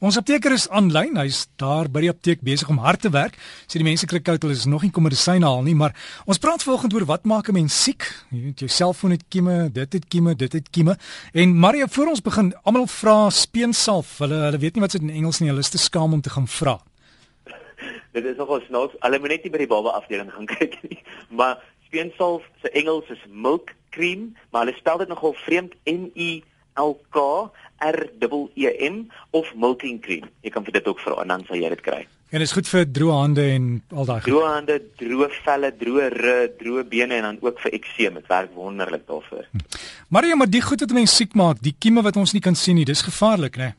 Ons apteker is aanlyn. Hy's daar by die apteek besig om hard te werk. Sê die mense kry koud, hulle is nog nie kom medisyne haal nie, maar ons praat vanoggend oor wat maak 'n mens siek? Jy weet jou selfoon het kieme, dit het kieme, dit het kieme. En Mario, voor ons begin, almal vra speensalf. Hulle hulle weet nie wat dit in Engels nie. Hulle is te skaam om te gaan vra. Dit is nogal snaaks. Hulle moet net nie by die baba afdeling gaan kyk nie. Maar speensalf se Engels is milk cream, maar hulle spel dit nogal vreemd M I L K R E E M of milking cream. Jy kan vir dit ook vra en dan sal jy dit kry. En is goed vir droë hande en al daai droë hande, droë velle, droë rug, droë bene en dan ook vir ekseem. Dit werk wonderlik daarvoor. Hm. Maar ja, maar die goed wat mense siek maak, die kieme wat ons nie kan sien nie, dis gevaarlik, né?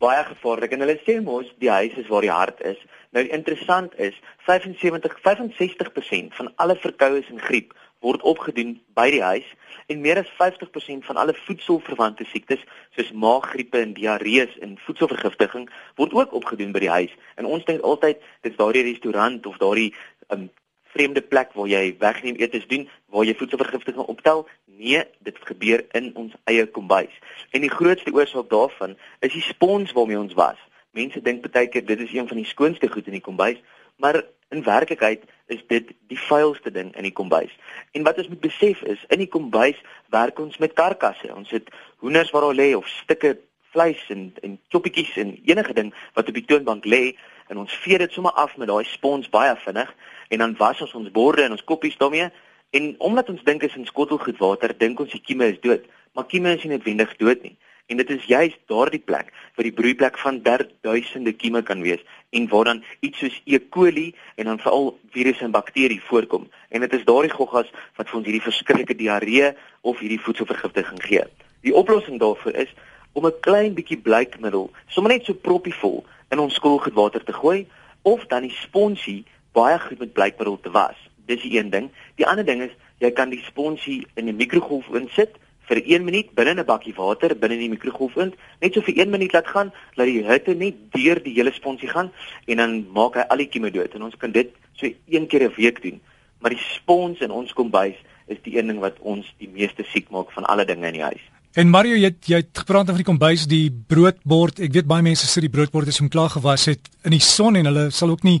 Baie gevaarlik en hulle sê mos die huis is waar die hart is. Nou interessant is 75 65% van alle verkoues en griep word opgedoen by die huis en meer as 50% van alle voedselverwante siektes soos maaggriepe en diarrees en voedselvergiftiging word ook opgedoen by die huis. En ons dink altyd dit's daardie restaurant of daardie um, vreemde plek waar jy wegneem etes doen waar jy voedselvergiftiging optel. Nee, dit gebeur in ons eie kombuis. En die grootste oorsaak daarvan is die spons waarmee ons was. Mense dink baie keer dit is een van die skoonste goed in die kombuis, maar in werklikheid is dit die vuilste ding in die kombuis. En wat ons moet besef is, in die kombuis werk ons met karkasse. Ons het hoenders waar hulle lê of stukke vleis en en choppietjies en enige ding wat op die toonbank lê en ons vee dit sommer af met daai spons baie vinnig en dan was ons ons borde en ons koppies daarmee en omdat ons dink is in skottelgoed water, dink ons die kieme is dood, maar kieme is nie noodwendig dood nie. En dit is juist daardie plek waar die broeiplek van duisende kieme kan wees en waar dan iets soos E. coli en dan veral virusse en bakterieë voorkom. En dit is daardie goggas wat vir ons hierdie verskriklike diarree of hierdie voedselvergiftiging gee. Die oplossing daarvoor is om 'n klein bietjie bleikmiddel, sommer net so proppie vol in ons skoolgewater te gooi of dan die sponsie baie goed met bleikmiddel te was. Dis die een ding. Die ander ding is jy kan die sponsie in 'n mikrogolfoond sit vir 1 minuut binne 'n bakkie water binne in die mikrogolfoond, net so vir 1 minuut laat gaan, laat die hitte net deur die hele sponsie gaan en dan maak hy al die kieme dood. En ons kan dit so een keer 'n week doen. Maar die spons in ons kombuis is die een ding wat ons die meeste siek maak van alle dinge in die huis. En Mario, jy jy het gepraat van die kombuis, die broodbord. Ek weet baie mense sê die broodbord is om klaar gewas het in die son en hulle sal ook nie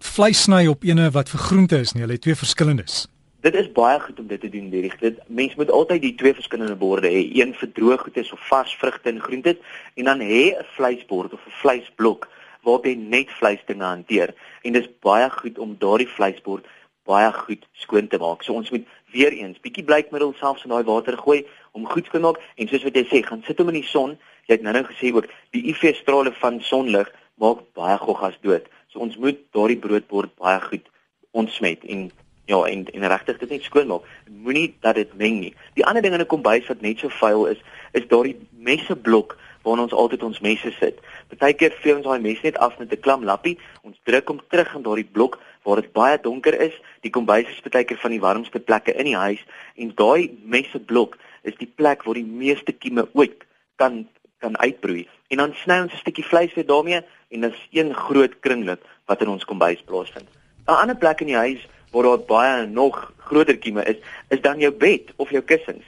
vleis sny op ene wat vir groente is nie. Hulle het twee verskillendes. Dit is baie goed om dit te doen, Derek. Dit mens moet altyd die twee verskillende borde hê, een vir droë goede of vars vrugte en groente en dan hê 'n vleisbord of 'n vleisblok waarop jy net vleisdinge hanteer. En dis baie goed om daardie vleisbord baie goed skoon te maak. So ons moet weer eens bietjie bleikmiddel selfs in daai water gooi om goed skoon maak en soos wat jy sê, gaan sit hom in die son. Jy het nou-nou gesê ook die UV-strale van sonlig maak baie goggas dood. So ons moet daardie broodbord baie goed ontsmet en Ja, en en regtig dit net skoon maak. Moenie dat dit meng nie. Die ander ding in 'n kombuis wat net so vuil is, is daardie messeblok waar ons altyd ons messe sit. Partykeer vee ons daai mes net af met 'n klam lappie. Ons druk hom terug in daardie blok waar dit baie donker is. Die kombuis is partykeer van die warmste plekke in die huis en daai messeblok is die plek waar die meeste kieme ooit kan kan uitbroei. En dan sny ons 'n stukkie vleis weer daarmee en dit is een groot kringloop wat in ons kombuis plaasvind. 'n Ander plek in die huis waar daar baie nog groter kieme is, is dan jou bed of jou kussings.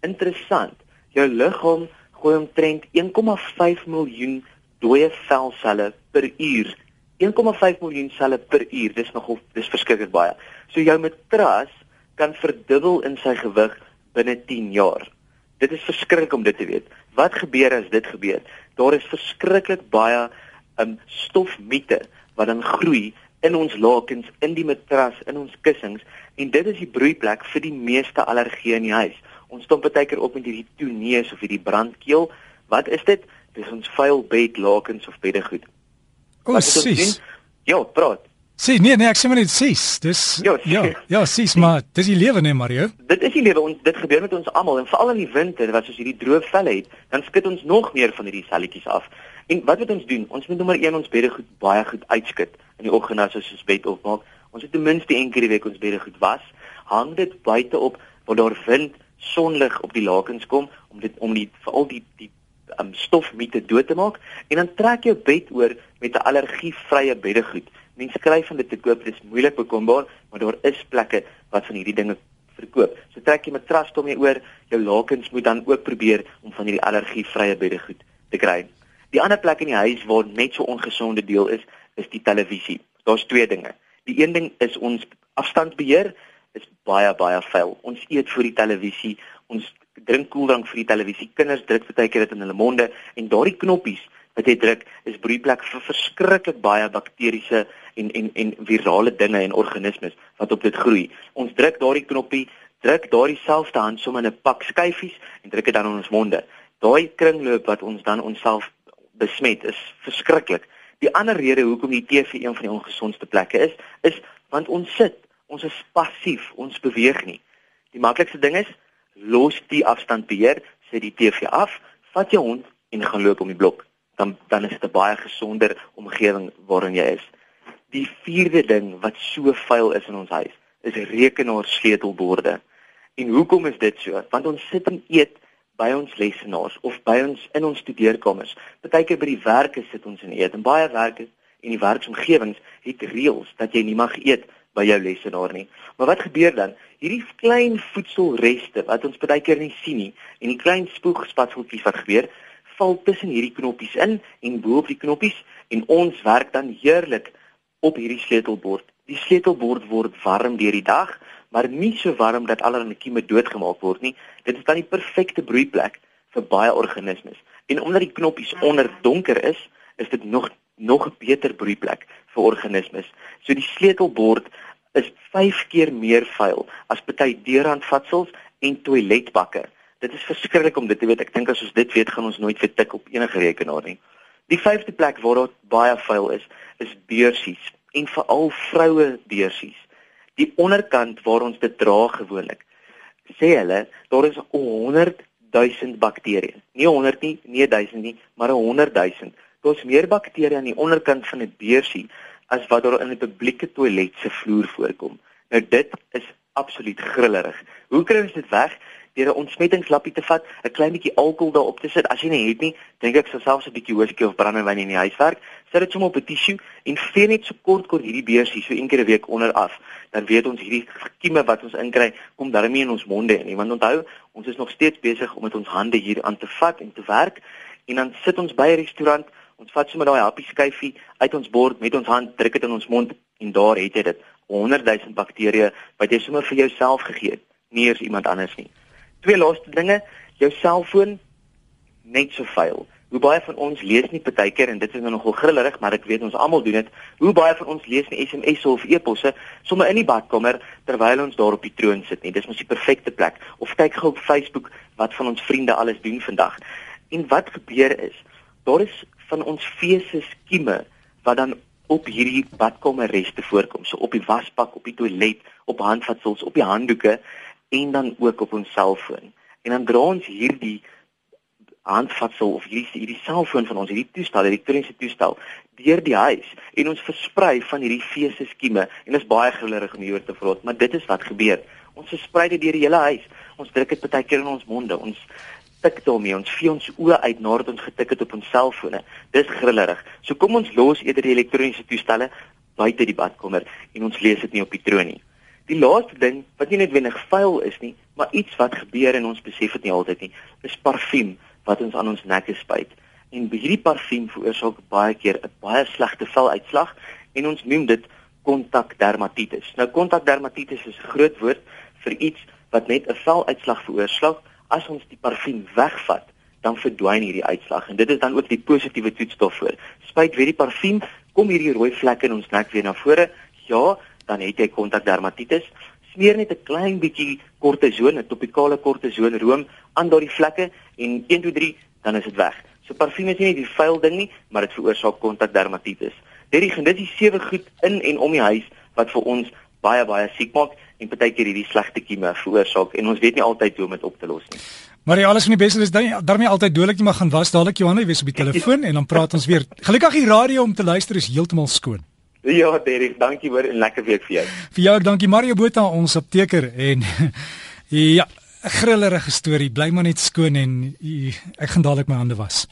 Interessant. Jou liggaam gooi omtrent 1,5 miljoen dooie velselle per uur. 1,5 miljoen selle per uur. Dis nogal dis verskriklik baie. So jou matras kan verdubbel in sy gewig binne 10 jaar. Dit is verskriklik om dit te weet. Wat gebeur as dit gebeur? Daar is verskriklik baie um stofmiete wat dan groei in ons lakens, in die matras, in ons kussings en dit is die broeiplek vir die meeste allergieë in die huis. Ons stomp baie keer op met hierdie toeneus of hierdie brandkeel. Wat is dit? Dis ons vuil bed, lakens of beddegoed. O, sis. Ja, praat. Sien, nee, nee, ek sê maar net sis. Dis ja, ja, ja, sis, maar dis die lewe nee, Mario. Dit is die lewe. Ons dit gebeur met ons almal en veral in die winter wat soos hierdie droë velle het, dan skud ons nog meer van hierdie selletjies af. En wat moet ons doen? Ons moet nommer 1 ons bedde goed baie goed uitskit in die oggend as ons ons bed opmaak. Ons moet ten minste een keer die week ons bedde goed was. Hang dit buite op waar daar wind, sonlig op die lakens kom om dit om die veral die die um, stofmiete dood te maak en dan trek jou bed oor met 'n allergievrye beddegoed. Mense skryf van dit te koop, dit is moeilik bekombaar, maar daar is plekke wat van hierdie dinge verkoop. So trek jy matras om jy oor, jou lakens moet dan ook probeer om van hierdie allergievrye beddegoed te kry. Die ander plek in die huis waar net so ongesonde deel is, is die televisie. Daar's twee dinge. Die een ding is ons afstandsbeheer is baie baie vuil. Ons eet vir die televisie, ons drink koeldrank vir die televisie. Kinders druk baie keer dit in hulle monde en daardie knoppies wat jy druk is broeiplek vir verskriklik baie bakteriese en en en virale dinge en organismes wat op dit groei. Ons druk daardie knoppie, druk daardie selfde hand sommer in 'n pak skyfies en druk dit dan in ons monde. Daai kringloop wat ons dan onsself besmet is verskriklik. Die ander rede hoekom die TV een van die ongesondste plekke is, is want ons sit, ons is passief, ons beweeg nie. Die maklikste ding is los die afstandbeheer, sit die TV af, vat jou hond en gaan loop om die blok. Dan dan is dit 'n baie gesonder omgewing waarin jy is. Die vierde ding wat so vuil is in ons huis, is rekenaar sleutelborde. En hoekom is dit so? Want ons sit en eet by ons lesenaars of by ons in ons studeerkamers. Partykeer by die werk sit ons en eet en baie werk en die werksomgewings het reëls dat jy nie mag eet by jou lesenaar nie. Maar wat gebeur dan? Hierdie klein voedselreste wat ons baie keer nie sien nie en die klein spoegspatseltjies wat gebeur, val tussen hierdie knoppies in en bo op die knoppies en ons werk dan heerlik op hierdie sleutelbord. Die sleutelbord word warm deur die dag, maar nie so warm dat allerlei kieme doodgemaak word nie. Dit is dan die perfekte broeiplek vir baie organismes. En omdat die knoppies onder donker is, is dit nog nog 'n beter broeiplek vir organismes. So die sleutelbord is 5 keer meer vuil as party deurhandvatsels en toiletbakke. Dit is verskriklik om dit te weet. Ek dink as ons dit weet, gaan ons nooit weer tik op enige rekenaar nie. Die vyfde plek waar daar baie vuil is, is beursies en veral vroue beursies. Die onderkant waar ons dit dra gewoonlik. Sê hulle, daar is 100 000 bakterieë. Nie 100 nie, nie 1000 nie, maar 100 000 daar's meer bakterieë aan die onderkant van 'n beursie as wat daar in 'n publieke toilet se vloer voorkom. Nou dit is absoluut grillerig. Hoe kry ons dit weg? Deur 'n ontsmettingslappie te vat, 'n klein bietjie alkohol daarop te sit. As jy nie het nie, dink ek sou selfs 'n bietjie whisky of brandewyn in die huis werk. Sit dit sommer op 'n tissue en vee net so kort kort hierdie beursie so een keer 'n week onder af. Dan weet ons hierdie kieme wat ons inkry, kom daarmee in ons monde in. Want onthou, ons is nog steeds besig om met ons hande hier aan te vat en te werk. En dan sit ons by 'n restaurant Ons vat sommer daai happie skyfie uit ons bord met ons hand, druk dit in ons mond en daar het jy dit. 100 000 bakterieë wat jy sommer vir jouself gegee het, nie eers iemand anders nie. Twee laaste dinge, jou selfoon net so vuil. Hoe baie van ons lees nie partykeer en dit is nou nogal grillerig, maar ek weet ons almal doen dit. Hoe baie van ons lees nie SMS'e of e-posse sommer in die badkamer terwyl ons daar op die troon sit nie. Dis mos die perfekte plek. Of kyk gou op Facebook wat van ons vriende alles doen vandag. En wat gebeur is, daar is van ons feses skieme wat dan op hierdie badkamerreste voorkom, so op die wasbak, op die toilet, op handvatsels, op die handdoeke en dan ook op ons selfoon. En dan dra ons hierdie handvatsel of hierdie hierdie selfoon van ons, hierdie toestel, hierdie elektroniese toestel deur die huis en ons versprei van hierdie feses skieme en dit is baie gelerig om hier te vrot, maar dit is wat gebeur. Ons versprei dit deur die hele huis. Ons druk dit baie keer in ons monde. Ons tik daarmee ons vee ons oë uit nadat ons getik het op ons selfone. Dis grillerig. So kom ons los eerder die elektroniese toestelle buite die badkamer en ons lees dit nie op die troon nie. Die laaste ding wat nie noodwendig vuil is nie, maar iets wat gebeur en ons besef dit nie altyd nie, is parfuum wat ons aan ons nekke spuit. En hierdie parfuum veroorsaak baie keer 'n baie slegte veluitslag en ons noem dit kontakdermatitis. Nou kontakdermatitis is 'n groot woord vir iets wat net 'n veluitslag veroorsaak as ons die parfuum wegvat, dan verdwyn hierdie uitslag en dit is dan ook die positiewe toets daarvoor. Spuit weer die parfuum, kom hierdie rooi vlekke in ons nek weer na vore. Ja, dan het jy kontakdermatitis. Smeer net 'n klein bietjie kortison, 'n topikale kortison room aan daardie vlekke en 1 2 3 dan is dit weg. So parfuum is nie die vuil ding nie, maar dit veroorsaak kontakdermatitis. Dit is dit is sewe goed in en om die huis wat vir ons baie baie siek maak en partykeer hierdie slegte kieme veroorsaak en ons weet nie altyd hoe om dit op te los nie. Maar jy alles van die beste is dan daarmee altyd dodelik jy mag gaan was dadelik Johanna wees op die telefoon en dan praat ons weer. Gelukkig die radio om te luister is heeltemal skoon. Ja, Derek, dankie hoor en lekker week vir jou. Vir jou ook dankie Mario Botha ons apteker en ja, 'n grillerige storie. Bly maar net skoon en ek gaan dadelik my hande was.